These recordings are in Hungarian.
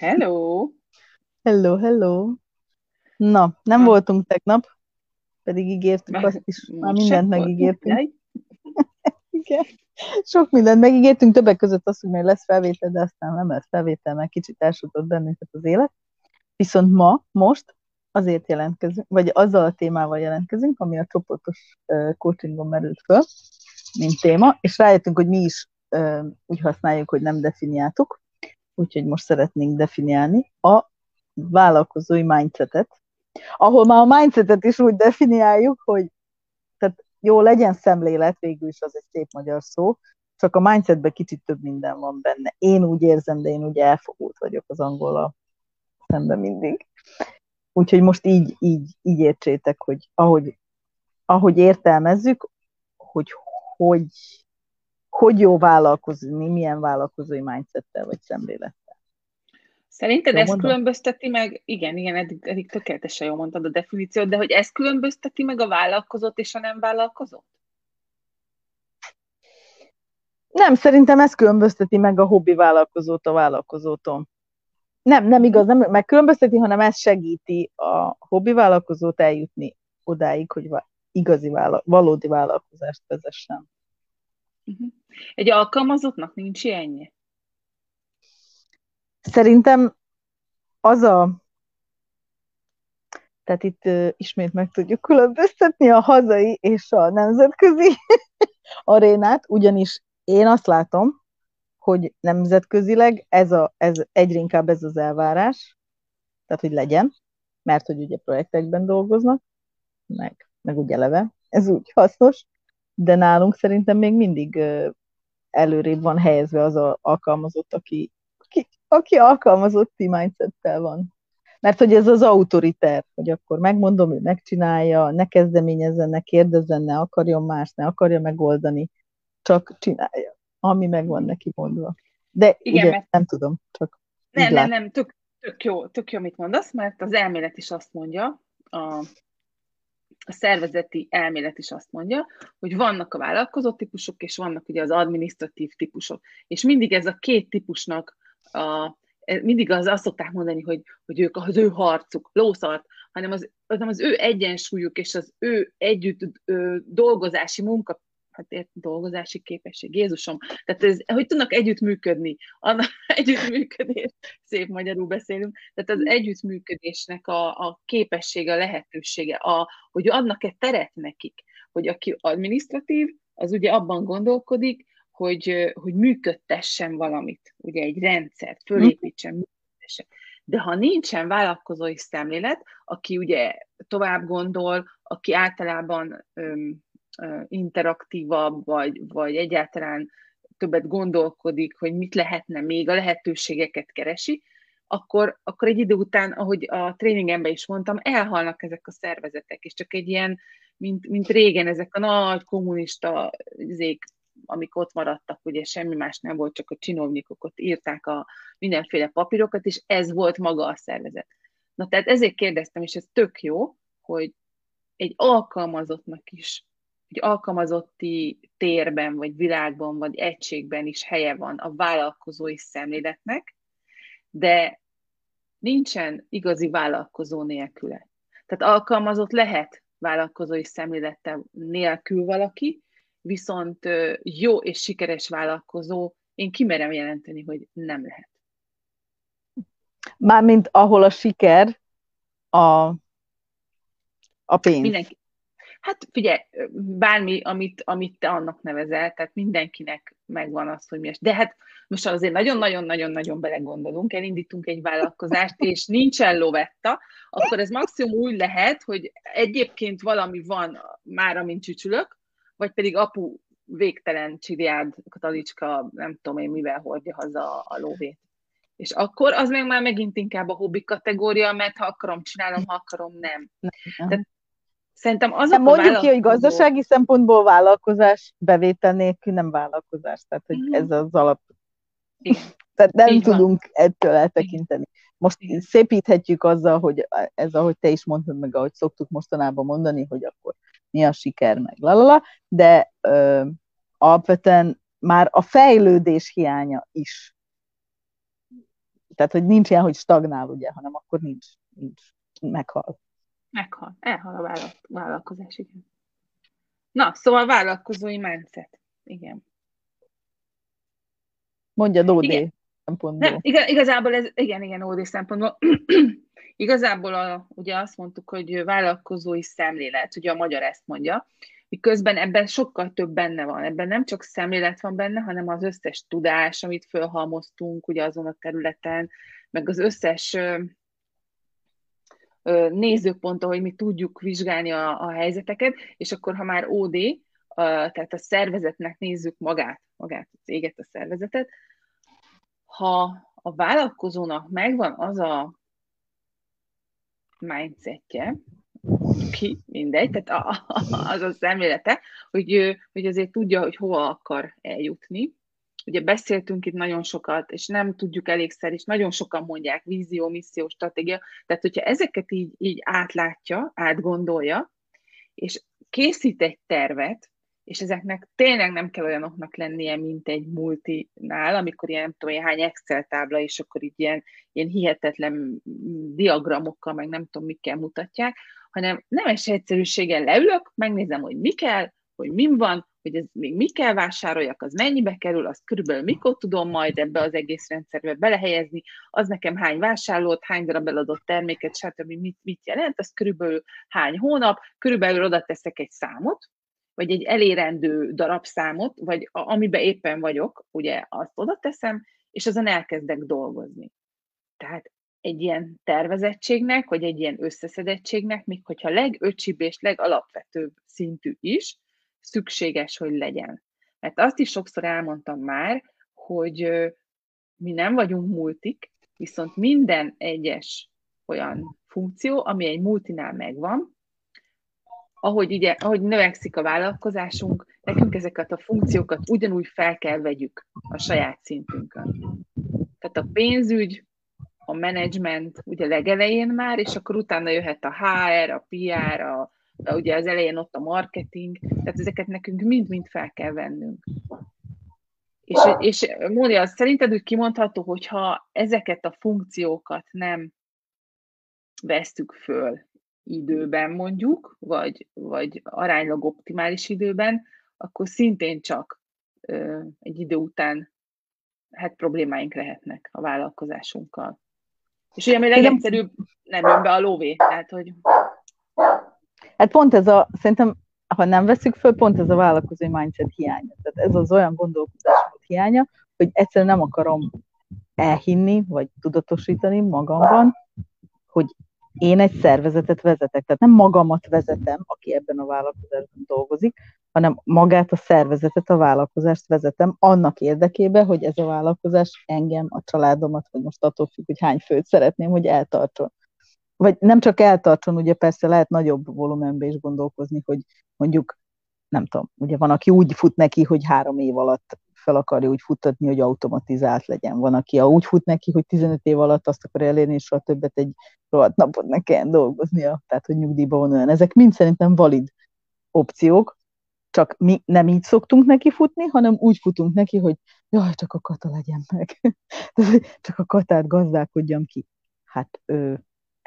Hello! Hello, hello! Na, nem Ha. voltunk tegnap, pedig ígértük Meg- azt is, már mindent megígértünk. Igen. Sok mindent megígértünk, többek között azt, hogy majd lesz felvétel, de aztán nem lesz felvétel, mert kicsit elsutott bennünket az élet. Viszont ma, most azért jelentkezünk, vagy azzal a témával jelentkezünk, ami a csoportos uh, coachingon merült föl, mint téma, és rájöttünk, hogy mi is uh, úgy használjuk, hogy nem definiáltuk, úgyhogy most szeretnénk definiálni a vállalkozói mindsetet, ahol már a mindsetet is úgy definiáljuk, hogy tehát jó, legyen szemlélet, végül is az egy szép magyar szó, csak a mindsetben kicsit több minden van benne. Én úgy érzem, de én ugye elfogult vagyok az angolal szemben mindig. Úgyhogy most így, így, így értsétek, hogy ahogy, ahogy értelmezzük, hogy hogy, hogy jó vállalkozni, milyen vállalkozói mindsettel vagy szemlélettel. Szerinted Jól ez mondom? különbözteti meg, igen, igen, eddig, eddig tökéletesen jól mondtad a definíciót, de hogy ez különbözteti meg a vállalkozót és a nem vállalkozót? Nem, szerintem ez különbözteti meg a hobbi vállalkozót a vállalkozótól. Nem, nem igaz, nem megkülönbözteti, hanem ez segíti a hobbi vállalkozót eljutni odáig, hogy igazi, vála- valódi vállalkozást vezessen. Uh-huh. Egy alkalmazottnak nincs ilyenje? Szerintem az a tehát itt uh, ismét meg tudjuk különböztetni a hazai és a nemzetközi arénát, ugyanis én azt látom, hogy nemzetközileg ez, a, ez egyre inkább ez az elvárás, tehát hogy legyen, mert hogy ugye projektekben dolgoznak, meg, meg úgy eleve, ez úgy hasznos, de nálunk szerintem még mindig előrébb van helyezve az a alkalmazott, aki, aki, aki alkalmazotti mindsettel van. Mert hogy ez az autoriter, hogy akkor megmondom, ő megcsinálja, ne kezdeményezzen, ne kérdezzen, ne akarjon más, ne akarja megoldani, csak csinálja, ami meg van neki mondva. De Igen, ugye mert- nem tudom, csak Nem, nem, nem, tök, tök, jó, tök jó, mit mondasz, mert az elmélet is azt mondja, a, a szervezeti elmélet is azt mondja, hogy vannak a vállalkozó típusok, és vannak ugye az administratív típusok. És mindig ez a két típusnak, a, mindig az azt szokták mondani, hogy, hogy ők az ő harcuk, lószart, hanem az, hanem az ő egyensúlyuk és az ő együtt ö, dolgozási munka, hát ért, dolgozási képesség, Jézusom, tehát ez, hogy tudnak együttműködni, annak együttműködés, szép magyarul beszélünk, tehát az együttműködésnek a, a képessége, a lehetősége, a, hogy adnak-e teret nekik, hogy aki administratív, az ugye abban gondolkodik, hogy, hogy működtessen valamit, ugye egy rendszert, fölépítsen, működtessen. De ha nincsen vállalkozói szemlélet, aki ugye tovább gondol, aki általában öm, interaktívabb, vagy, vagy egyáltalán többet gondolkodik, hogy mit lehetne még, a lehetőségeket keresi, akkor, akkor egy idő után, ahogy a tréningemben is mondtam, elhalnak ezek a szervezetek, és csak egy ilyen, mint, mint régen, ezek a nagy kommunista zék, amik ott maradtak, ugye semmi más nem volt, csak a csinovnyikok ott írták a mindenféle papírokat, és ez volt maga a szervezet. Na tehát ezért kérdeztem, és ez tök jó, hogy egy alkalmazottnak is, egy alkalmazotti térben, vagy világban, vagy egységben is helye van a vállalkozói szemléletnek, de nincsen igazi vállalkozó nélküle. Tehát alkalmazott lehet vállalkozói szemlélettel nélkül valaki, viszont jó és sikeres vállalkozó, én kimerem jelenteni, hogy nem lehet. Mármint ahol a siker a, a pénz. Mindenki. Hát figyelj, bármi, amit, amit te annak nevezel, tehát mindenkinek megvan az, hogy mi es. De hát most azért nagyon-nagyon-nagyon-nagyon belegondolunk, elindítunk egy vállalkozást, és nincsen lovetta, akkor ez maximum úgy lehet, hogy egyébként valami van már, amint csücsülök, vagy pedig apu végtelen csiliárd katalicska, nem tudom én mivel hordja haza a lóvét. És akkor az meg már megint inkább a hobbi kategória, mert ha akarom, csinálom, ha akarom, nem. Nem. Tehát szerintem azok a mondjuk ki, hogy gazdasági szempontból vállalkozás bevétel nélkül nem vállalkozás. Tehát, hogy Mhm. ez az alap. Igen. Tehát nem Így van. tudunk ettől eltekinteni. Most Igen. szépíthetjük azzal, hogy ez, ahogy te is mondtad, meg ahogy szoktuk mostanában mondani, hogy akkor mi a siker, meg lalala, de ö, alapvetően már a fejlődés hiánya is. Tehát, hogy nincs ilyen, hogy stagnál, ugye, hanem akkor nincs, nincs meghal. Meghal. Elhal a vállal- vállalkozás, igen. Na, szóval vállalkozói mindset. Igen. Mondja Dódé Igen. szempontból. Nem, igaz, igazából ez, igen, igen, ódi szempontból. igazából a, ugye azt mondtuk, hogy vállalkozói szemlélet, ugye a magyar ezt mondja, miközben ebben sokkal több benne van. Ebben nem csak szemlélet van benne, hanem az összes tudás, amit fölhalmoztunk ugye azon a területen, meg az összes nézőpont, hogy mi tudjuk vizsgálni a, a helyzeteket, és akkor ha már OD, a, tehát a szervezetnek nézzük magát, magát a céget, a szervezetet, ha a vállalkozónak megvan az a mindsetje, ki, mindegy, tehát a, az a szemlélete, hogy, hogy azért tudja, hogy hova akar eljutni. Ugye beszéltünk itt nagyon sokat, és nem tudjuk elégszer, és nagyon sokan mondják vízió, misszió, stratégia. Tehát, hogyha ezeket így, így átlátja, átgondolja, és készít egy tervet, és ezeknek tényleg nem kell olyanoknak lennie, mint egy multinál, amikor ilyen, nem tudom, hány Excel tábla, és akkor így ilyen, ilyen hihetetlen diagramokkal, meg nem tudom, mikkel mutatják, hanem nemes egyszerűséggel leülök, megnézem, hogy mi kell, hogy mi van, hogy ez még mi kell vásároljak, az mennyibe kerül, azt körülbelül mikor tudom majd ebbe az egész rendszerbe belehelyezni, az nekem hány vásárlót, hány darab eladott terméket, stb. mit, mit jelent, az körülbelül hány hónap, körülbelül oda teszek egy számot, vagy egy elérendő darabszámot, vagy a, amiben éppen vagyok, ugye azt oda teszem, és azon elkezdek dolgozni. Tehát egy ilyen tervezettségnek, vagy egy ilyen összeszedettségnek, még hogyha legöcsibb és legalapvetőbb szintű is, szükséges, hogy legyen. Mert azt is sokszor elmondtam már, hogy mi nem vagyunk multik, viszont minden egyes olyan funkció, ami egy multinál megvan, ahogy, ugye, ahogy növekszik a vállalkozásunk, nekünk ezeket a funkciókat ugyanúgy fel kell vegyük a saját szintünkön. Tehát a pénzügy, a menedzsment ugye legelején már, és akkor utána jöhet a HR, a PR, a, ugye az elején ott a marketing, tehát ezeket nekünk mind-mind fel kell vennünk. És, és Móni, az szerinted úgy kimondható, hogyha ezeket a funkciókat nem vesztük föl időben mondjuk, vagy, vagy aránylag optimális időben, akkor szintén csak ö, egy idő után hát problémáink lehetnek a vállalkozásunkkal. És ugye, ami legegyszerűbb, nem jön be a lóvé. Tehát, hogy... Hát pont ez a, szerintem, ha nem veszük föl, pont ez a vállalkozói mindset hiánya. Tehát ez az olyan gondolkodásmód hiánya, hogy egyszerűen nem akarom elhinni, vagy tudatosítani magamban, hogy én egy szervezetet vezetek, tehát nem magamat vezetem, aki ebben a vállalkozásban dolgozik, hanem magát a szervezetet, a vállalkozást vezetem annak érdekében, hogy ez a vállalkozás engem, a családomat, vagy most attól függ, hogy hány főt szeretném, hogy eltartson. Vagy nem csak eltartson, ugye persze lehet nagyobb volumenbe is gondolkozni, hogy mondjuk, nem tudom, ugye van, aki úgy fut neki, hogy három év alatt fel akarja úgy futtatni, hogy automatizált legyen. Van, aki úgy fut neki, hogy 15 év alatt azt akar elérni, és soha többet egy rohadt napot ne kelljen dolgoznia, tehát hogy nyugdíjba vonuljon. Ezek mind szerintem valid opciók, csak mi nem így szoktunk neki futni, hanem úgy futunk neki, hogy jaj, csak a kata legyen meg. csak a katát gazdálkodjam ki. Hát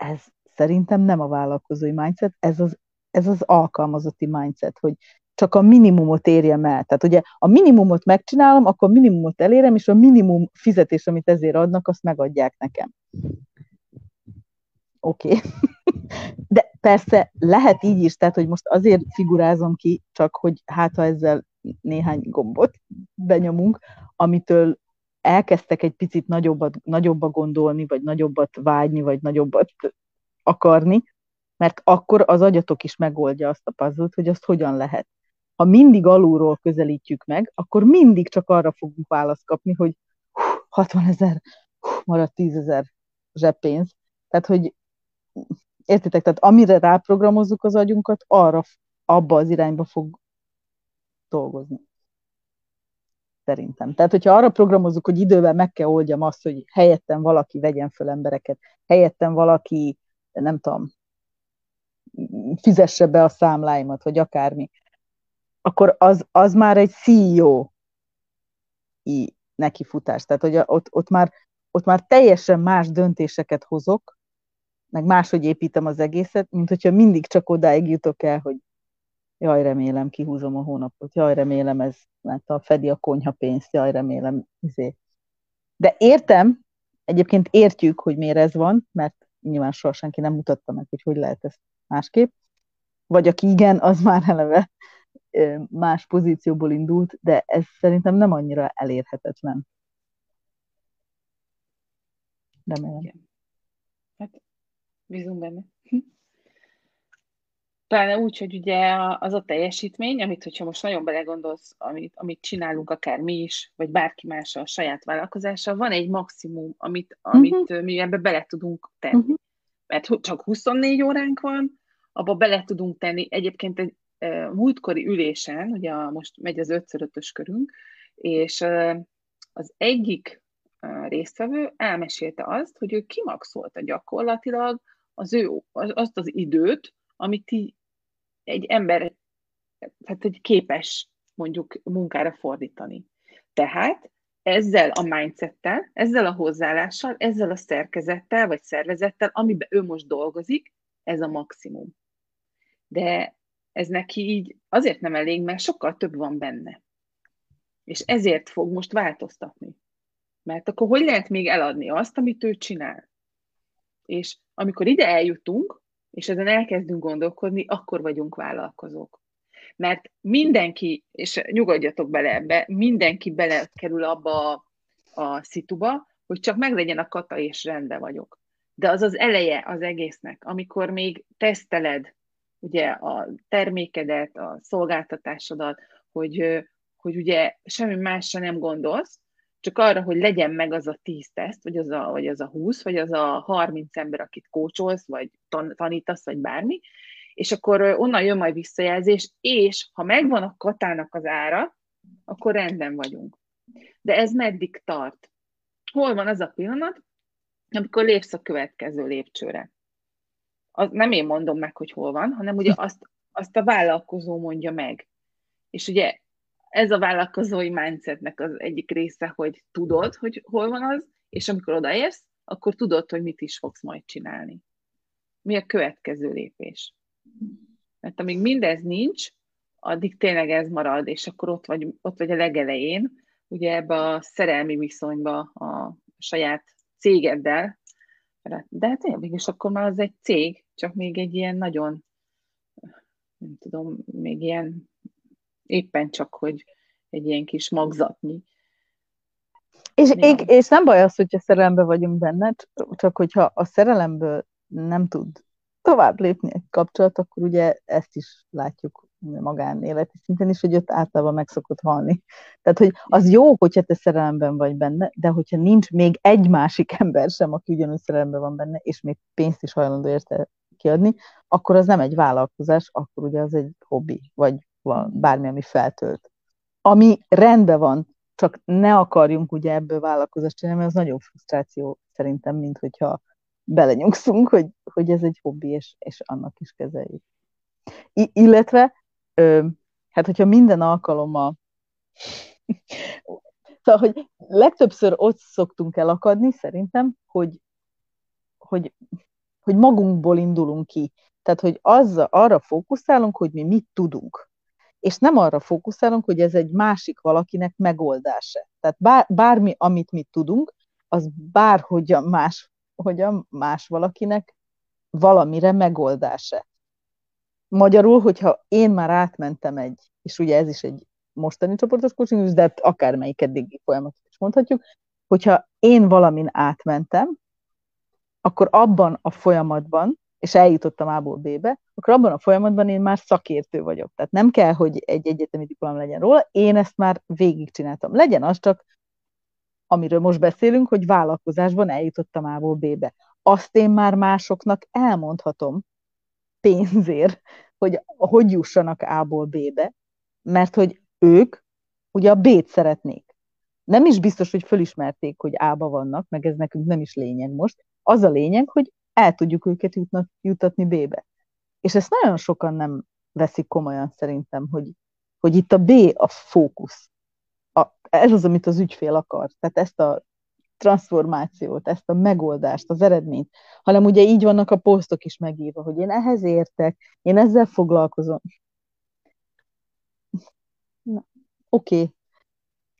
ez szerintem nem a vállalkozói mindset, ez az, ez az alkalmazotti mindset, hogy csak a minimumot érjem el. Tehát ugye a minimumot megcsinálom, akkor a minimumot elérem, és a minimum fizetés, amit ezért adnak, azt megadják nekem. Oké. Okay. De persze lehet így is, tehát hogy most azért figurázom ki, csak hogy hát ha ezzel néhány gombot benyomunk, amitől elkezdtek egy picit nagyobbat, nagyobba gondolni, vagy nagyobbat vágyni, vagy nagyobbat akarni, mert akkor az agyatok is megoldja azt a puzzle hogy azt hogyan lehet ha mindig alulról közelítjük meg, akkor mindig csak arra fogunk választ kapni, hogy 60 ezer, maradt 10 ezer zseppénz. Tehát, hogy értitek, tehát amire ráprogramozzuk az agyunkat, arra, abba az irányba fog dolgozni. Szerintem. Tehát, hogyha arra programozzuk, hogy idővel meg kell oldjam azt, hogy helyettem valaki vegyen föl embereket, helyettem valaki, nem tudom, fizesse be a számláimat, vagy akármi, akkor az, az már egy CEO nekifutás. Tehát, hogy ott, ott már ott már teljesen más döntéseket hozok, meg máshogy építem az egészet, mint hogyha mindig csak odáig jutok el, hogy jaj, remélem, kihúzom a hónapot, jaj, remélem, ez látta, fedi a konyha pénzt, jaj, remélem, izé. De értem, egyébként értjük, hogy miért ez van, mert nyilván soha senki nem mutatta meg, hogy hogy lehet ezt másképp. Vagy aki igen, az már eleve más pozícióból indult, de ez szerintem nem annyira elérhetetlen. Remélem. Igen. Hát, bízunk benne. Pláne úgy, hogy ugye az a teljesítmény, amit, hogyha most nagyon belegondolsz, amit, amit csinálunk akár mi is, vagy bárki más a saját vállalkozása, van egy maximum, amit, amit uh-huh. mi ebbe bele tudunk tenni. Uh-huh. Mert csak 24 óránk van, abba bele tudunk tenni. Egyébként egy uh, múltkori ülésen, ugye most megy az 5 ös körünk, és uh, az egyik uh, résztvevő elmesélte azt, hogy ő kimaxolta gyakorlatilag az ő, az, azt az időt, amit így egy ember tehát egy képes mondjuk munkára fordítani. Tehát ezzel a mindsettel, ezzel a hozzáállással, ezzel a szerkezettel vagy szervezettel, amiben ő most dolgozik, ez a maximum. De ez neki így azért nem elég, mert sokkal több van benne. És ezért fog most változtatni. Mert akkor hogy lehet még eladni azt, amit ő csinál? És amikor ide eljutunk, és ezen elkezdünk gondolkodni, akkor vagyunk vállalkozók. Mert mindenki, és nyugodjatok bele ebbe, mindenki belekerül abba a, a szituba, hogy csak meglegyen a kata, és rendben vagyok. De az az eleje az egésznek, amikor még teszteled ugye a termékedet, a szolgáltatásodat, hogy, hogy ugye semmi másra nem gondolsz, csak arra, hogy legyen meg az a 10 teszt, vagy az a, vagy az a 20, vagy az a 30 ember, akit kócsolsz, vagy tan- tanítasz, vagy bármi, és akkor onnan jön majd visszajelzés, és ha megvan a katának az ára, akkor rendben vagyunk. De ez meddig tart? Hol van az a pillanat, amikor lépsz a következő lépcsőre? Az, nem én mondom meg, hogy hol van, hanem ugye azt, azt a vállalkozó mondja meg. És ugye ez a vállalkozói mindsetnek az egyik része, hogy tudod, hogy hol van az, és amikor odaérsz, akkor tudod, hogy mit is fogsz majd csinálni. Mi a következő lépés? Mert amíg mindez nincs, addig tényleg ez marad, és akkor ott vagy, ott vagy a legelején, ugye ebbe a szerelmi viszonyba a saját cégeddel, de hát mégis akkor már az egy cég, csak még egy ilyen nagyon, nem tudom, még ilyen éppen csak, hogy egy ilyen kis magzatnyi. És, ég, és nem baj az, hogyha szerelemben vagyunk benne, csak hogyha a szerelemből nem tud tovább lépni egy kapcsolat, akkor ugye ezt is látjuk magánéleti szinten is, hogy ott általában meg szokott halni. Tehát, hogy az jó, hogyha te szerelemben vagy benne, de hogyha nincs még egy másik ember sem, aki ugyanúgy szerelemben van benne, és még pénzt is hajlandó érte kiadni, akkor az nem egy vállalkozás, akkor ugye az egy hobbi, vagy van bármi, ami feltölt. Ami rendben van, csak ne akarjunk ugye ebből vállalkozást csinálni, mert az nagyon frusztráció szerintem, mint hogyha belenyugszunk, hogy, hogy ez egy hobbi, és, és annak is kezeljük. I- illetve, ö, hát hogyha minden alkalommal Szóval, hogy legtöbbször ott szoktunk elakadni, szerintem, hogy, hogy, hogy magunkból indulunk ki. Tehát, hogy az, arra fókuszálunk, hogy mi mit tudunk és nem arra fókuszálunk, hogy ez egy másik valakinek megoldása. Tehát bár, bármi, amit mi tudunk, az bárhogyan más, hogyan más valakinek valamire megoldása. Magyarul, hogyha én már átmentem egy, és ugye ez is egy mostani csoportos coaching, de akármelyik eddigi folyamatot is mondhatjuk, hogyha én valamin átmentem, akkor abban a folyamatban és eljutottam A-ból B-be, akkor abban a folyamatban én már szakértő vagyok. Tehát nem kell, hogy egy egyetemi diplom legyen róla, én ezt már végigcsináltam. Legyen az csak, amiről most beszélünk, hogy vállalkozásban eljutottam A-ból B-be. Azt én már másoknak elmondhatom pénzért, hogy hogy jussanak A-ból B-be, mert hogy ők ugye a B-t szeretnék. Nem is biztos, hogy fölismerték, hogy A-ba vannak, meg ez nekünk nem is lényeg most. Az a lényeg, hogy el tudjuk őket jutnak, jutatni B-be. És ezt nagyon sokan nem veszik komolyan szerintem, hogy, hogy itt a B a fókusz. A, ez az, amit az ügyfél akar. Tehát ezt a transformációt, ezt a megoldást, az eredményt, hanem ugye így vannak a posztok is megírva, hogy én ehhez értek, én ezzel foglalkozom. Oké. Okay.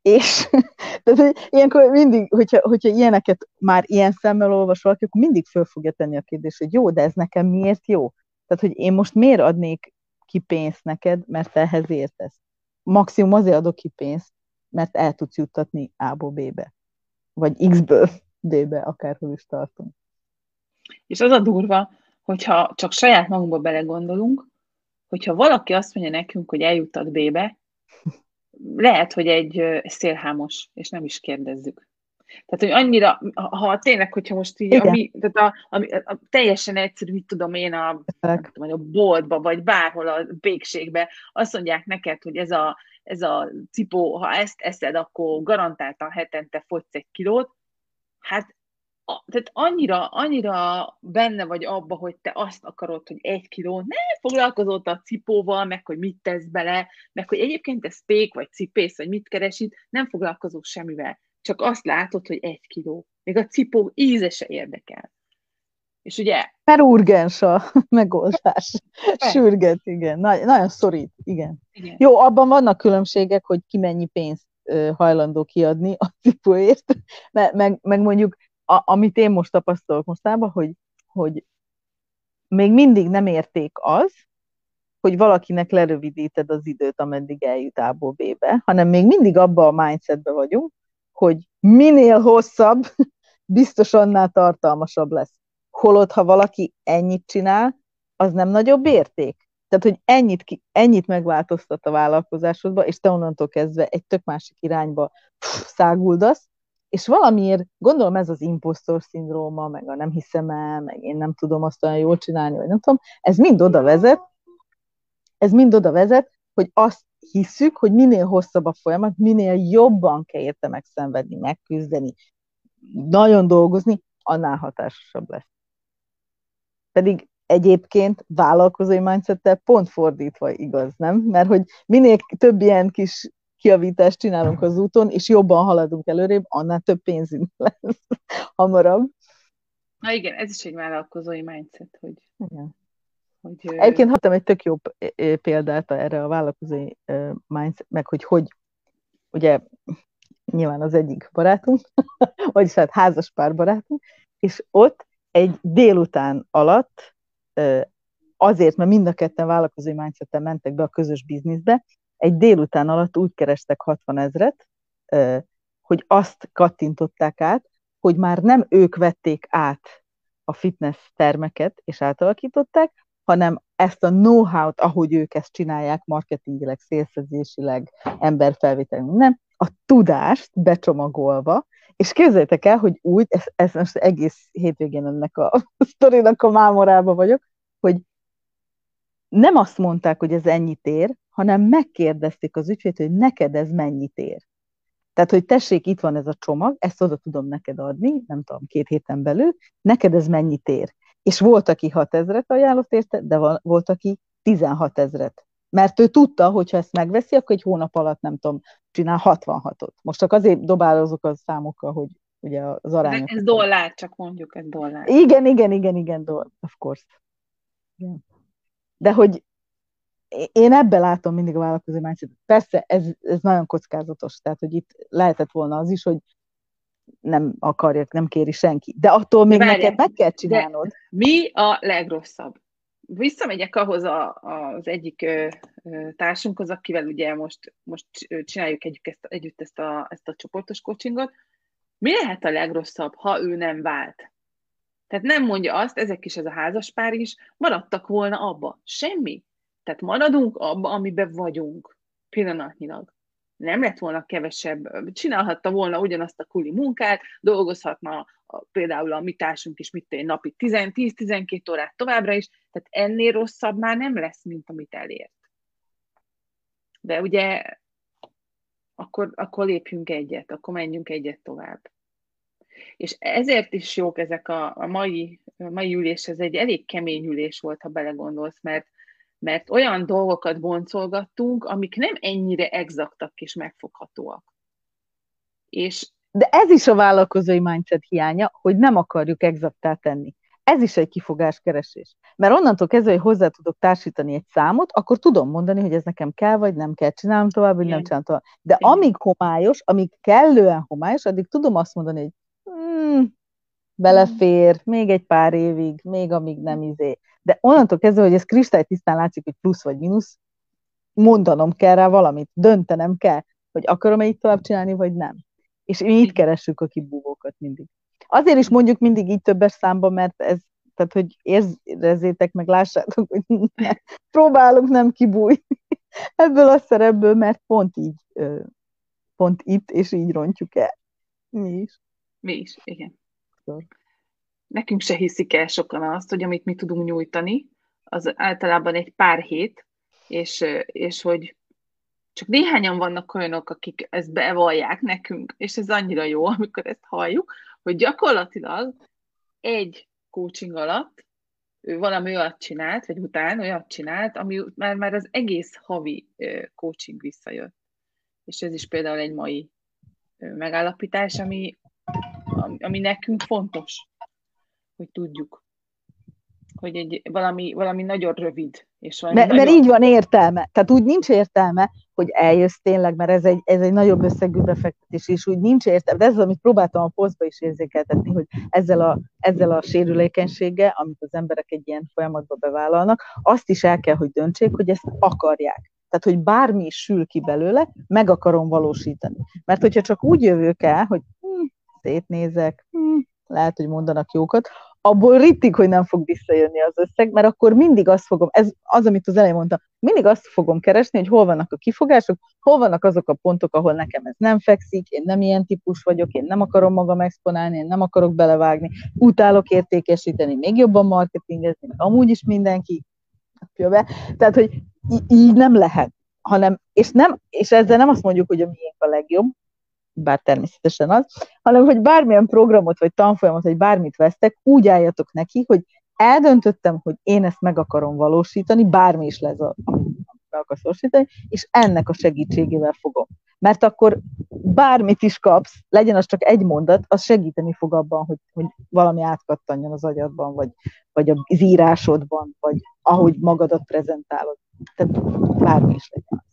És tehát, ilyenkor mindig, hogyha, hogyha ilyeneket már ilyen szemmel olvas valaki, akkor mindig föl fogja tenni a kérdést, hogy jó, de ez nekem miért jó? Tehát, hogy én most miért adnék ki pénzt neked, mert ehhez értesz? Maximum azért adok ki pénzt, mert el tudsz juttatni A-ból B-be. Vagy X-ből D-be, akárhol is tartunk. És az a durva, hogyha csak saját magunkba belegondolunk, hogyha valaki azt mondja nekünk, hogy eljuttat B-be, lehet, hogy egy szélhámos, és nem is kérdezzük. Tehát, hogy annyira, ha tényleg, hogyha most így, ami, tehát a, a, a, teljesen egyszerű, mit tudom én, a, tudom, a boltba, vagy bárhol a békségbe, azt mondják neked, hogy ez a, ez a cipó, ha ezt eszed, akkor garantáltan hetente fogysz egy kilót, hát tehát annyira, annyira benne vagy abba, hogy te azt akarod, hogy egy kiló, ne foglalkozol a cipóval, meg hogy mit tesz bele, meg hogy egyébként ez pék, vagy cipész, vagy mit keresít, nem foglalkozol semmivel. Csak azt látod, hogy egy kiló. Még a cipó íze se érdekel. És ugye... Mert urgens a megoldás. Sürget, igen. Nagy, nagyon szorít, igen. igen. Jó, abban vannak különbségek, hogy ki mennyi pénzt hajlandó kiadni a cipóért, meg, meg, meg mondjuk a, amit én most tapasztalok mostában, hogy, hogy még mindig nem érték az, hogy valakinek lerövidíted az időt, ameddig eljut A-ból B-be, hanem még mindig abba a mindsetbe vagyunk, hogy minél hosszabb, biztos annál tartalmasabb lesz. Holott, ha valaki ennyit csinál, az nem nagyobb érték. Tehát, hogy ennyit, ennyit megváltoztat a vállalkozásodba, és te onnantól kezdve egy tök másik irányba száguldasz, és valamiért, gondolom ez az impostor szindróma, meg a nem hiszem el, meg én nem tudom azt olyan jól csinálni, vagy nem tudom, ez mind oda vezet, ez mind oda vezet, hogy azt hiszük, hogy minél hosszabb a folyamat, minél jobban kell érte megszenvedni, megküzdeni, nagyon dolgozni, annál hatásosabb lesz. Pedig egyébként vállalkozói mindsettel pont fordítva igaz, nem? Mert hogy minél több ilyen kis kiavítást csinálunk az úton, és jobban haladunk előrébb, annál több pénzünk lesz hamarabb. Na igen, ez is egy vállalkozói mindset, hogy... Igen. hogy Egyébként hattam egy tök jó példát erre a vállalkozói mindset, meg hogy hogy, ugye nyilván az egyik barátunk, vagyis hát házas pár barátunk, és ott egy délután alatt azért, mert mind a ketten vállalkozói mindset mentek be a közös bizniszbe, egy délután alatt úgy kerestek 60 ezret, hogy azt kattintották át, hogy már nem ők vették át a fitness termeket és átalakították, hanem ezt a know-how-t, ahogy ők ezt csinálják, marketingileg, szélszezésileg, emberfelvétel, nem, a tudást becsomagolva, és képzeljétek el, hogy úgy, ez, ez most egész hétvégén ennek a sztorinak a mámorába vagyok, hogy nem azt mondták, hogy ez ennyit ér, hanem megkérdezték az ügyfélt, hogy neked ez mennyit ér. Tehát, hogy tessék, itt van ez a csomag, ezt oda tudom neked adni, nem tudom, két héten belül, neked ez mennyit ér. És volt, aki 6 ezret ajánlott érte, de volt, aki 16 ezret. Mert ő tudta, hogy ha ezt megveszi, akkor egy hónap alatt, nem tudom, csinál 66-ot. Most csak azért dobálozok a számokkal, hogy ugye az arányok. Ez dollár, csak mondjuk, ez dollár. Igen, igen, igen, igen, dollár, of course. Igen. De hogy én ebben látom mindig a vállalkozó mindsetet. Persze ez, ez nagyon kockázatos, tehát hogy itt lehetett volna az is, hogy nem akarják, nem kéri senki. De attól még Várjál, neked meg kell csinálnod. Mi a legrosszabb? Visszamegyek ahhoz a, az egyik ö, ö, társunkhoz, akivel ugye most, most csináljuk együtt ezt, együtt ezt a, ezt a csoportos coachingot. Mi lehet a legrosszabb, ha ő nem vált? Tehát nem mondja azt, ezek is, ez a házaspár is, maradtak volna abba. Semmi. Tehát maradunk abba, amiben vagyunk pillanatnyilag. Nem lett volna kevesebb, csinálhatta volna ugyanazt a kuli munkát, dolgozhatna például a mi társunk is, mit tenni, napi 10-12 órát továbbra is, tehát ennél rosszabb már nem lesz, mint amit elért. De ugye akkor, akkor lépjünk egyet, akkor menjünk egyet tovább. És ezért is jók ezek a, a mai, a mai ülés, ez egy elég kemény ülés volt, ha belegondolsz, mert mert olyan dolgokat boncolgattunk, amik nem ennyire exaktak és megfoghatóak. És De ez is a vállalkozói mindset hiánya, hogy nem akarjuk exaktá tenni. Ez is egy kifogáskeresés. Mert onnantól kezdve, hogy hozzá tudok társítani egy számot, akkor tudom mondani, hogy ez nekem kell, vagy nem kell, csinálnom tovább, vagy Igen. nem csinálom tovább. De Igen. amíg homályos, amíg kellően homályos, addig tudom azt mondani, hogy hmm, belefér, még egy pár évig, még amíg nem izé. De onnantól kezdve, hogy ez kristálytisztán látszik, hogy plusz vagy mínusz, mondanom kell rá valamit, döntenem kell, hogy akarom-e így tovább csinálni, vagy nem. És mi itt keressük a kibúvókat mindig. Azért is mondjuk mindig így többes számban, mert ez, tehát hogy érezzétek meg, lássátok, hogy ne, próbálunk nem kibújni ebből a szerepből, mert pont így, pont itt, és így rontjuk el. Mi is. Mi is, igen. Szóval. Nekünk se hiszik el sokan azt, hogy amit mi tudunk nyújtani, az általában egy pár hét, és, és hogy csak néhányan vannak olyanok, akik ezt bevallják nekünk, és ez annyira jó, amikor ezt halljuk, hogy gyakorlatilag egy coaching alatt ő valami olyat csinált, vagy után olyat csinált, ami már, már az egész havi coaching visszajött. És ez is például egy mai megállapítás, ami, ami nekünk fontos, hogy tudjuk, hogy egy, valami, valami nagyon rövid. És valami mert, nagyon... mert így van értelme. Tehát úgy nincs értelme, hogy eljössz tényleg, mert ez egy, ez egy nagyobb összegű befektetés, és úgy nincs értelme. De ez az, amit próbáltam a posztba is érzékeltetni, hogy ezzel a, ezzel a sérülékenységgel, amit az emberek egy ilyen folyamatba bevállalnak, azt is el kell, hogy döntsék, hogy ezt akarják. Tehát, hogy bármi is sül ki belőle, meg akarom valósítani. Mert hogyha csak úgy jövök el, hogy hm, szétnézek, hm, lehet, hogy mondanak jókat, abból rittig, hogy nem fog visszajönni az összeg, mert akkor mindig azt fogom, ez az, amit az elején mondtam, mindig azt fogom keresni, hogy hol vannak a kifogások, hol vannak azok a pontok, ahol nekem ez nem fekszik, én nem ilyen típus vagyok, én nem akarom magam exponálni, én nem akarok belevágni, utálok értékesíteni, még jobban marketingezni, meg amúgy is mindenki be. Tehát, hogy így nem lehet, hanem, és, nem, és ezzel nem azt mondjuk, hogy a miénk a legjobb, bár természetesen az, hanem hogy bármilyen programot, vagy tanfolyamot, vagy bármit vesztek, úgy álljatok neki, hogy eldöntöttem, hogy én ezt meg akarom valósítani, bármi is lesz, amit meg akarsz valósítani, és ennek a segítségével fogom. Mert akkor bármit is kapsz, legyen az csak egy mondat, az segíteni fog abban, hogy, hogy valami átkattanjon az agyadban, vagy, vagy az írásodban, vagy ahogy magadat prezentálod. Tehát bármi is legyen.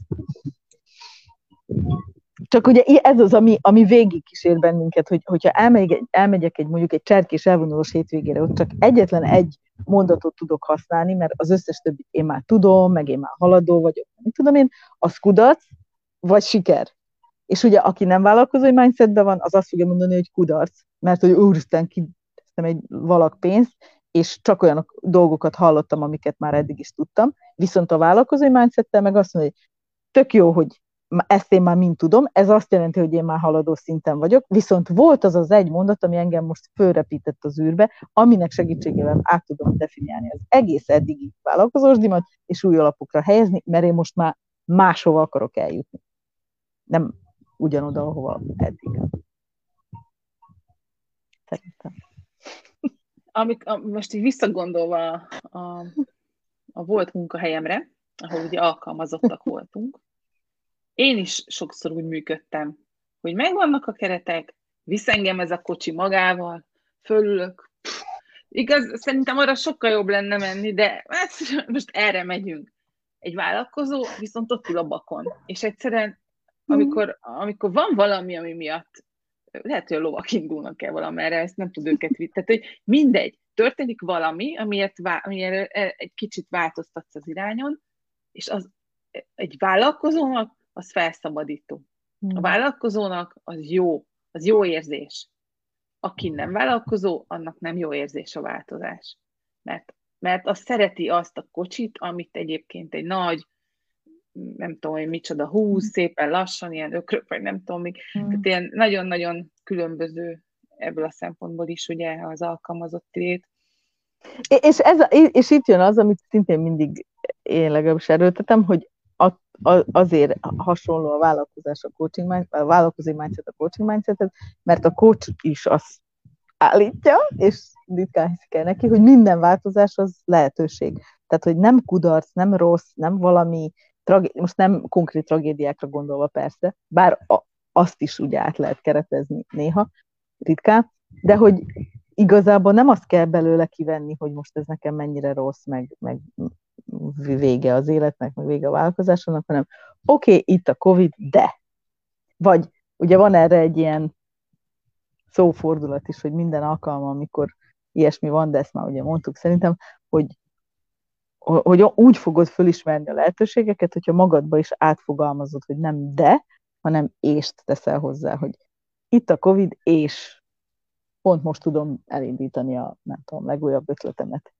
Csak ugye ez az, ami, ami végig kísér bennünket, hogy, hogyha elmegyek, elmegyek egy mondjuk egy cserkés elvonulós hétvégére, ott csak egyetlen egy mondatot tudok használni, mert az összes többit én már tudom, meg én már haladó vagyok, nem tudom én, az kudarc, vagy siker. És ugye, aki nem vállalkozói mindsetben van, az azt fogja mondani, hogy kudarc, mert hogy úristen, kiteszem egy valak pénzt, és csak olyan dolgokat hallottam, amiket már eddig is tudtam. Viszont a vállalkozói mindsettel meg azt mondja, hogy tök jó, hogy ezt én már mind tudom, ez azt jelenti, hogy én már haladó szinten vagyok, viszont volt az az egy mondat, ami engem most fölrepített az űrbe, aminek segítségével át tudom definiálni az egész eddigi vállalkozósdimat, és új alapokra helyezni, mert én most már máshova akarok eljutni. Nem ugyanoda, ahova eddig. Szerintem. Amik, a, most így visszagondolva a, a volt munkahelyemre, ahol ugye alkalmazottak voltunk, én is sokszor úgy működtem, hogy megvannak a keretek, visz engem ez a kocsi magával, fölülök. Pff, igaz, szerintem arra sokkal jobb lenne menni, de hát most erre megyünk. Egy vállalkozó viszont ott ül a bakon, és egyszerűen, amikor, amikor van valami, ami miatt lehet, hogy a lovak indulnak el valamerre, ezt nem tud őket vitt. Tehát, hogy mindegy, történik valami, amiért, amiért egy kicsit változtatsz az irányon, és az egy vállalkozónak az felszabadító. Hmm. A vállalkozónak az jó, az jó érzés. Aki nem vállalkozó, annak nem jó érzés a változás. Mert, mert az szereti azt a kocsit, amit egyébként egy nagy, nem tudom, hogy micsoda, húz, hmm. szépen lassan, ilyen ökrök, vagy nem tudom még. Hmm. Tehát ilyen nagyon-nagyon különböző ebből a szempontból is, ugye, az alkalmazott lét. És, ez, és itt jön az, amit szintén mindig én legalábbis erőltetem, hogy azért hasonló a vállalkozás a coaching a vállalkozói mindset a coaching mindsetet, mert a coach is azt állítja, és ritkán el neki, hogy minden változás az lehetőség. Tehát, hogy nem kudarc, nem rossz, nem valami, tragé- most nem konkrét tragédiákra gondolva persze, bár a, azt is úgy át lehet keretezni néha, ritkán, de hogy igazából nem azt kell belőle kivenni, hogy most ez nekem mennyire rossz, meg, meg vége az életnek, meg vége a vállalkozásnak, hanem oké, okay, itt a Covid, de. Vagy ugye van erre egy ilyen szófordulat is, hogy minden alkalma, amikor ilyesmi van, de ezt már ugye mondtuk szerintem, hogy, hogy úgy fogod fölismerni a lehetőségeket, hogyha magadba is átfogalmazod, hogy nem de, hanem ést teszel hozzá, hogy itt a Covid, és pont most tudom elindítani a, nem tudom, legújabb ötletemet.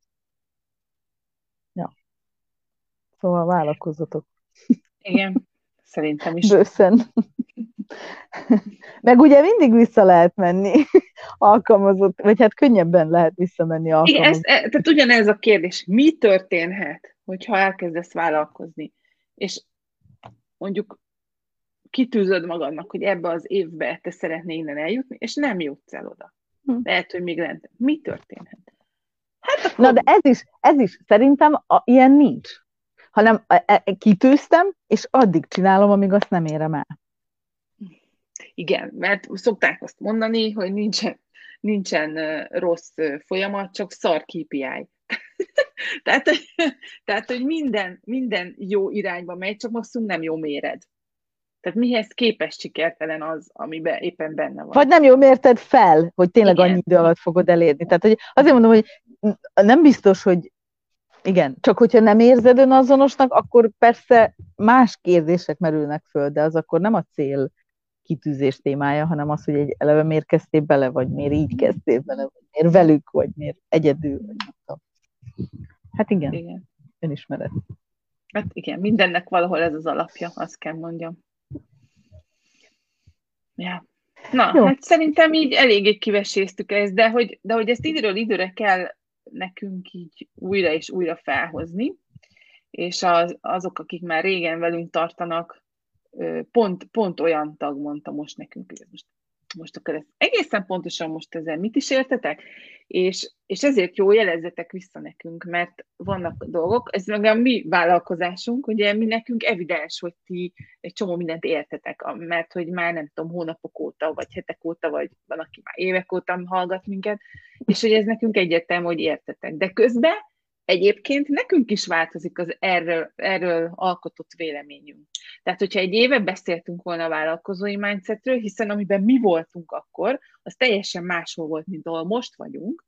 Ja. Szóval vállalkozatok. Igen, szerintem is. Bőszen. Meg ugye mindig vissza lehet menni alkalmazott, vagy hát könnyebben lehet visszamenni alkalmazott. Igen, ez, tehát ugyanez a kérdés, mi történhet, hogyha elkezdesz vállalkozni, és mondjuk kitűzöd magadnak, hogy ebbe az évbe te szeretnél innen eljutni, és nem jutsz el oda. Hm. Lehet, hogy még lent. Mi történhet? Hát akkor... Na de ez is, ez is szerintem a, ilyen nincs. Hanem e, e, kitűztem, és addig csinálom, amíg azt nem érem el. Igen, mert szokták azt mondani, hogy nincsen, nincsen rossz folyamat, csak szar KPI. tehát, tehát, hogy minden, minden jó irányba megy, csak maximum nem jó méred. Tehát mihez képes sikertelen az, amiben éppen benne van. Vagy nem jó mérted fel, hogy tényleg igen. annyi idő alatt fogod elérni. Tehát hogy azért mondom, hogy nem biztos, hogy igen, csak hogyha nem érzed önazonosnak, akkor persze más kérdések merülnek föl, de az akkor nem a cél kitűzés témája, hanem az, hogy egy eleve miért kezdtél bele, vagy miért így kezdtél bele, vagy miért velük, vagy miért egyedül, vagy nem tudom. Hát igen, igen. önismeret. Hát igen, mindennek valahol ez az alapja, azt kell mondjam. Ja. Na, Jó. hát szerintem így eléggé kiveséztük ezt, de hogy, de hogy ezt időről időre kell nekünk így újra és újra felhozni, és az, azok, akik már régen velünk tartanak, pont, pont olyan tag mondta most nekünk, hogy most, most akkor ezt egészen pontosan most ezzel mit is értetek, és, és ezért jó jelezzetek vissza nekünk, mert vannak dolgok, ez meg a mi vállalkozásunk, ugye mi nekünk evidens, hogy ti egy csomó mindent értetek, mert hogy már nem tudom, hónapok óta, vagy hetek óta, vagy van, aki már évek óta hallgat minket, és hogy ez nekünk egyértelmű, hogy értetek. De közben egyébként nekünk is változik az erről, erről alkotott véleményünk. Tehát, hogyha egy éve beszéltünk volna a vállalkozói mindsetről, hiszen amiben mi voltunk akkor, az teljesen máshol volt, mint ahol most vagyunk,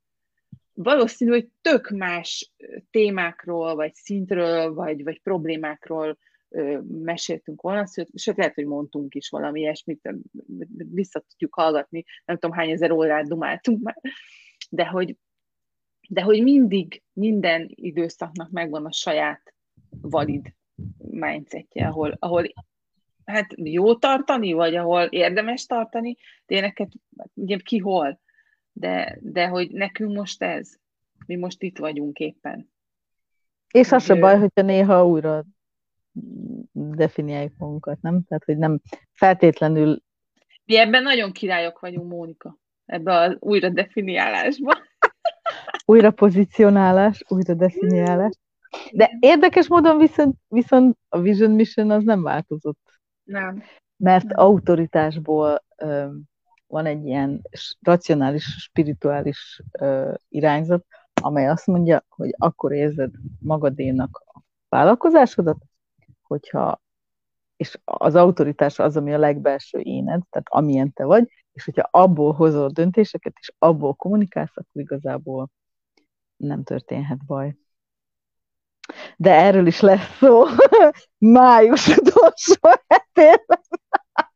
valószínű, hogy tök más témákról, vagy szintről, vagy, vagy problémákról ö, meséltünk volna, sőt, lehet, hogy mondtunk is valami ilyesmit, vissza tudjuk hallgatni, nem tudom hány ezer órát dumáltunk már, de hogy, de hogy mindig, minden időszaknak megvan a saját valid mindsetje, ahol, ahol hát jó tartani, vagy ahol érdemes tartani, tényleg ugye ki hol, de, de hogy nekünk most ez, mi most itt vagyunk éppen. És az se baj, hogyha néha újra definiáljuk magunkat, nem? Tehát, hogy nem feltétlenül... Mi ebben nagyon királyok vagyunk, Mónika, ebben az újra definiálásban. Újra pozícionálás, újra definiálás. De érdekes módon viszont, viszont a Vision Mission az nem változott. Nem. Mert nem. autoritásból ö, van egy ilyen racionális, spirituális ö, irányzat, amely azt mondja, hogy akkor érzed magadénak a vállalkozásodat, hogyha és az autoritás az, ami a legbelső éned, tehát amilyen te vagy, és hogyha abból hozol döntéseket, és abból kommunikálsz, akkor igazából nem történhet baj. De erről is lesz szó május utolsó hetében.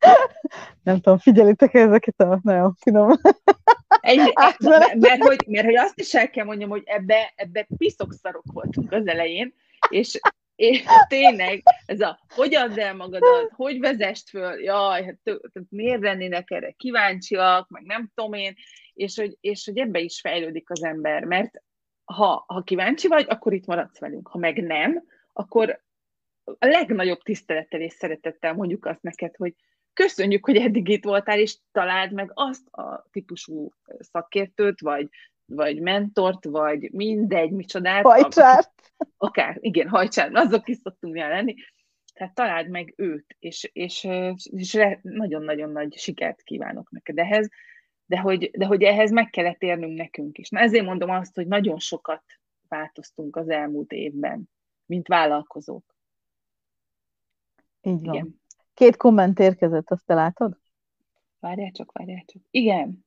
Nem tudom, figyelitek ezeket a nagyon finom egy, mert, mert, hogy, mert hogy azt is el kell mondjam, hogy ebbe, ebbe piszokszarok voltunk az elején, és, és tényleg ez a hogy add el magadat, hogy vezest föl, jaj, hát miért lennének erre kíváncsiak, meg nem tudom én, és hogy, és hogy ebbe is fejlődik az ember, mert ha, ha kíváncsi vagy, akkor itt maradsz velünk. Ha meg nem, akkor a legnagyobb tisztelettel és szeretettel mondjuk azt neked, hogy köszönjük, hogy eddig itt voltál, és találd meg azt a típusú szakértőt, vagy, vagy mentort, vagy mindegy, micsodát. Hajcsárt. Akár, igen, hajcsárt, azok is szoktunk lenni. Tehát találd meg őt, és, és, és nagyon-nagyon nagy sikert kívánok neked ehhez, de hogy, de hogy ehhez meg kellett érnünk nekünk is. Na ezért mondom azt, hogy nagyon sokat változtunk az elmúlt évben, mint vállalkozók. Így van. Igen. Két komment érkezett, azt te látod? Várjál csak, várjál csak. Igen.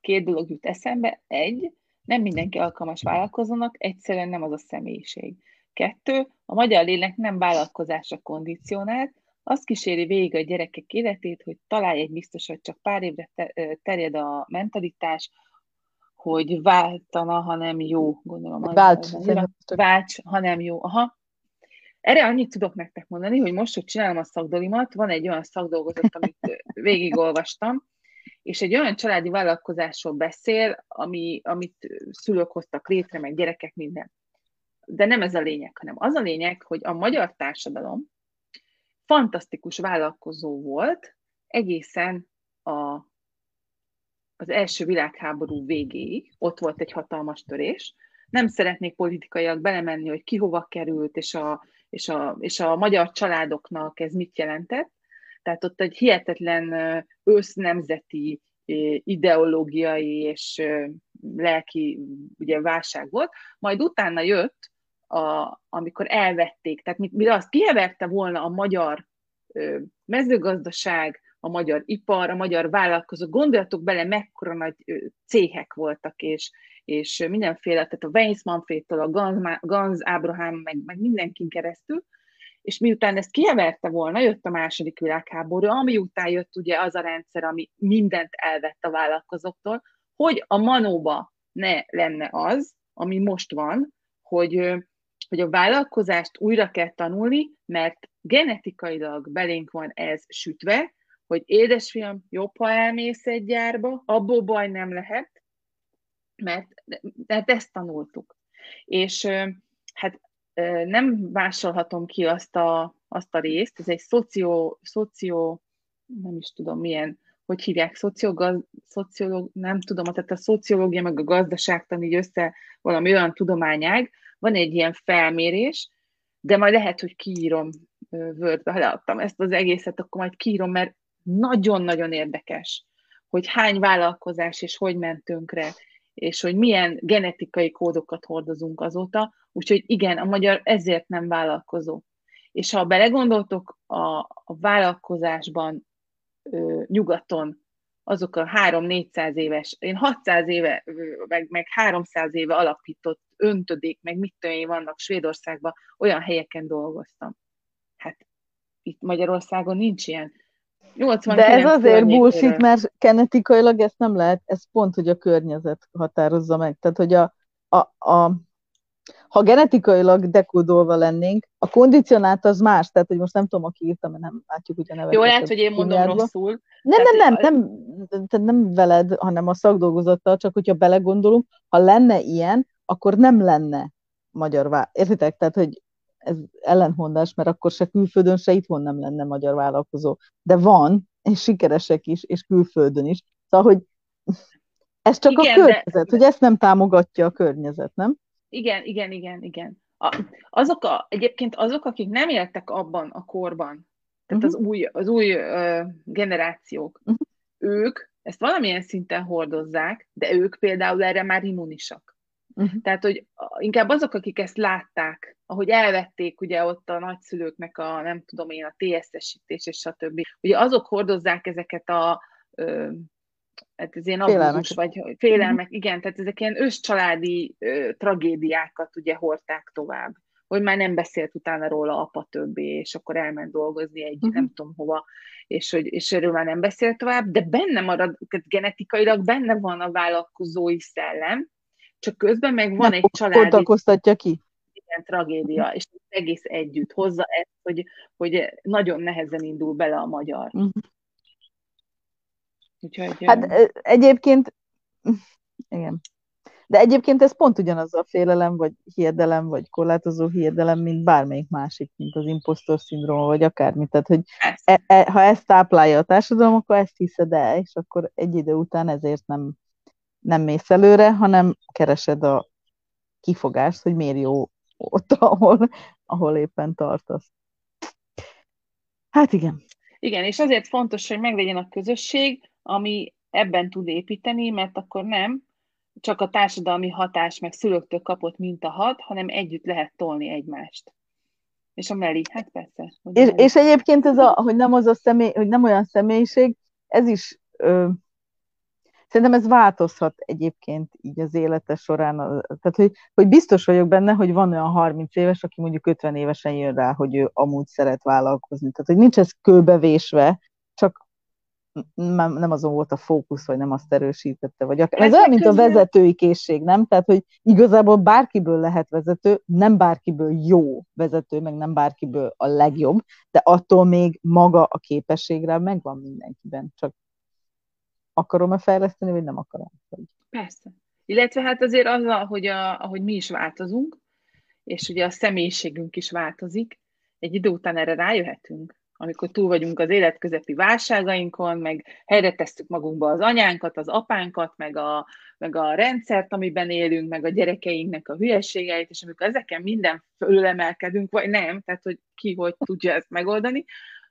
Két dolog jut eszembe. Egy, nem mindenki alkalmas vállalkozónak, egyszerűen nem az a személyiség. Kettő, a magyar lélek nem vállalkozásra kondicionált, azt kíséri végig a gyerekek életét, hogy találj egy biztos, hogy csak pár évre terjed a mentalitás, hogy váltana, ha nem jó, gondolom. Válts. Válts, ha nem jó. Aha. Erre annyit tudok nektek mondani, hogy most, hogy csinálom a szakdolimat, van egy olyan szakdolgozat, amit végigolvastam, és egy olyan családi vállalkozásról beszél, ami, amit szülők hoztak létre, meg gyerekek, minden. De nem ez a lényeg, hanem az a lényeg, hogy a magyar társadalom fantasztikus vállalkozó volt egészen a, az első világháború végéig. Ott volt egy hatalmas törés. Nem szeretnék politikaiak belemenni, hogy ki hova került, és a, és a, és a magyar családoknak ez mit jelentett. Tehát ott egy hihetetlen ősznemzeti, ideológiai és lelki ugye, válság volt. Majd utána jött, a, amikor elvették, tehát mire azt kiheverte volna a magyar mezőgazdaság, a magyar ipar, a magyar vállalkozók, gondoljatok bele, mekkora nagy céhek voltak, és, és mindenféle, tehát a Weiss Manfredtől, a Gans Abraham, meg, meg mindenkin keresztül, és miután ezt kieverte volna, jött a második világháború, ami után jött ugye az a rendszer, ami mindent elvett a vállalkozóktól, hogy a manóba ne lenne az, ami most van, hogy, hogy a vállalkozást újra kell tanulni, mert genetikailag belénk van ez sütve, hogy édesfiam, jobb, ha elmész egy gyárba, abból baj nem lehet, mert, mert ezt tanultuk. És hát nem másolhatom ki azt a, azt a részt, ez egy szoció, szoció, nem is tudom milyen, hogy hívják, szociogaz, szociológ, nem tudom, tehát a szociológia meg a gazdaságtan így össze valami olyan tudományág, van egy ilyen felmérés, de majd lehet, hogy kiírom Wordbe, ha leadtam ezt az egészet, akkor majd kiírom, mert nagyon-nagyon érdekes, hogy hány vállalkozás és hogy ment tönkre, és hogy milyen genetikai kódokat hordozunk azóta, úgyhogy igen, a magyar ezért nem vállalkozó. És ha belegondoltok a, a vállalkozásban ö, nyugaton, azok a 3-400 éves, én 600 éve, meg, meg 300 éve alapított öntödék, meg mit tudom vannak Svédországban, olyan helyeken dolgoztam. Hát itt Magyarországon nincs ilyen. 89 De ez azért bullshit, mert genetikailag ezt nem lehet, ez pont, hogy a környezet határozza meg. Tehát, hogy a, a, a ha genetikailag dekódolva lennénk, a kondicionált az más, tehát hogy most nem tudom, aki írta, mert nem látjuk ugye nevet. Jó, lehet, hogy én mondom nyelvba. rosszul. Nem, nem, nem, nem, nem, nem veled, hanem a szakdolgozattal, csak hogyha belegondolunk, ha lenne ilyen, akkor nem lenne magyar vá... Értitek? Tehát, hogy ez ellenhondás, mert akkor se külföldön, se itthon nem lenne magyar vállalkozó. De van, és sikeresek is, és külföldön is. Szóval, hogy ez csak Igen, a környezet, de... hogy ezt nem támogatja a környezet, nem? Igen, igen, igen, igen. A, azok a, egyébként azok, akik nem éltek abban a korban, tehát uh-huh. az új, az új uh, generációk, uh-huh. ők ezt valamilyen szinten hordozzák, de ők például erre már immunisak. Uh-huh. Tehát, hogy inkább azok, akik ezt látták, ahogy elvették ugye ott a nagyszülőknek a, nem tudom én, a TSS-ítés és stb. Ugye azok hordozzák ezeket a ö, hát ez ilyen abúzus, vagy félelmek, uh-huh. igen, tehát ezek ilyen őscsaládi ö, tragédiákat ugye hordták tovább, hogy már nem beszélt utána róla apa többé, és akkor elment dolgozni egy uh-huh. nem tudom hova, és, hogy, és erről már nem beszélt tovább, de benne marad, tehát genetikailag benne van a vállalkozói szellem, csak közben meg van nem egy családi... ki. Igen, tragédia, és egész együtt hozza ezt, hogy, hogy nagyon nehezen indul bele a magyar. Uh-huh. Úgyhogy, hát egyébként, igen. De egyébként ez pont ugyanaz a félelem, vagy hiedelem, vagy korlátozó hiedelem, mint bármelyik másik, mint az impostor szindróma, vagy akármi. Tehát, hogy e, e, ha ezt táplálja a társadalom, akkor ezt hiszed el, és akkor egy idő után ezért nem, nem mész előre, hanem keresed a kifogást, hogy miért jó ott, ahol, ahol éppen tartasz. Hát igen. Igen, és azért fontos, hogy meglegyen a közösség, ami ebben tud építeni, mert akkor nem csak a társadalmi hatás meg szülőktől kapott minta hat, hanem együtt lehet tolni egymást. És a Meli, hát persze. És, és egyébként ez a, hogy nem az a személy, hogy nem olyan személyiség, ez is ö, szerintem ez változhat egyébként így az élete során. Tehát, hogy, hogy biztos vagyok benne, hogy van olyan 30 éves, aki mondjuk 50 évesen jön rá, hogy ő amúgy szeret vállalkozni. Tehát, hogy nincs ez kőbevésve, nem, nem azon volt a fókusz, vagy nem azt erősítette, vagy akár. Ez olyan, mint a vezetői készség, nem? Tehát, hogy igazából bárkiből lehet vezető, nem bárkiből jó vezető, meg nem bárkiből a legjobb, de attól még maga a képességre megvan mindenkiben, csak akarom-e fejleszteni, vagy nem akarom? Persze. Illetve hát azért az, ahogy, a, ahogy mi is változunk, és ugye a személyiségünk is változik, egy idő után erre rájöhetünk, amikor túl vagyunk az életközepi válságainkon, meg helyre tesszük magunkba az anyánkat, az apánkat, meg a, meg a rendszert, amiben élünk, meg a gyerekeinknek a hülyeségeit, és amikor ezeken minden fölülemelkedünk, vagy nem, tehát hogy ki hogy tudja ezt megoldani,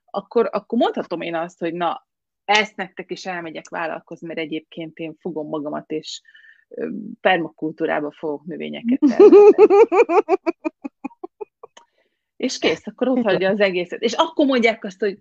akkor, akkor mondhatom én azt, hogy na, ezt nektek is elmegyek vállalkozni, mert egyébként én fogom magamat, és permakultúrába fogok növényeket És kész, akkor ott hagyja az egészet. És akkor mondják azt, hogy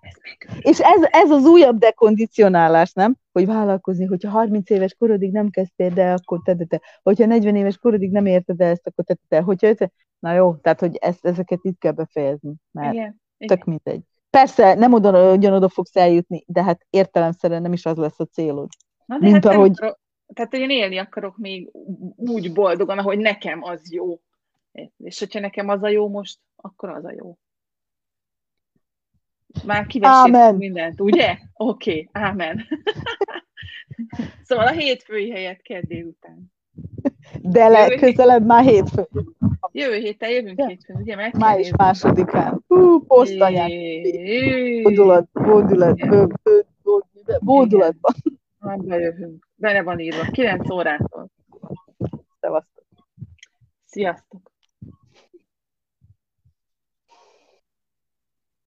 ez meg. És ez, ez az újabb dekondicionálás, nem? Hogy vállalkozni, hogyha 30 éves korodig nem kezdtél, de akkor te, te, te. Hogyha 40 éves korodig nem érted el ezt, akkor te, te, te. Hogyha te, na jó, tehát, hogy ezt, ezeket itt kell befejezni, mert igen, tök igen. mindegy. Persze, nem oda, ugyanoda fogsz eljutni, de hát értelemszerűen nem is az lesz a célod. Na, mint hát ahogy... Akarok, tehát én élni akarok még úgy boldogan, ahogy nekem az jó. És hogyha nekem az a jó most, akkor az a jó. Már kivessék mindent, ugye? Oké, okay, ámen. szóval a hétfői helyet kell délután. De le, közelebb már hétfő. Jövő héten jövünk ja. hétfőn, ugye? Meg Május másodikán. Hú, posztanyák. Bódulat, bódulat, bódulatban. Hát bejövünk. Bele van írva. 9 órától. Szevasztok. Sziasztok.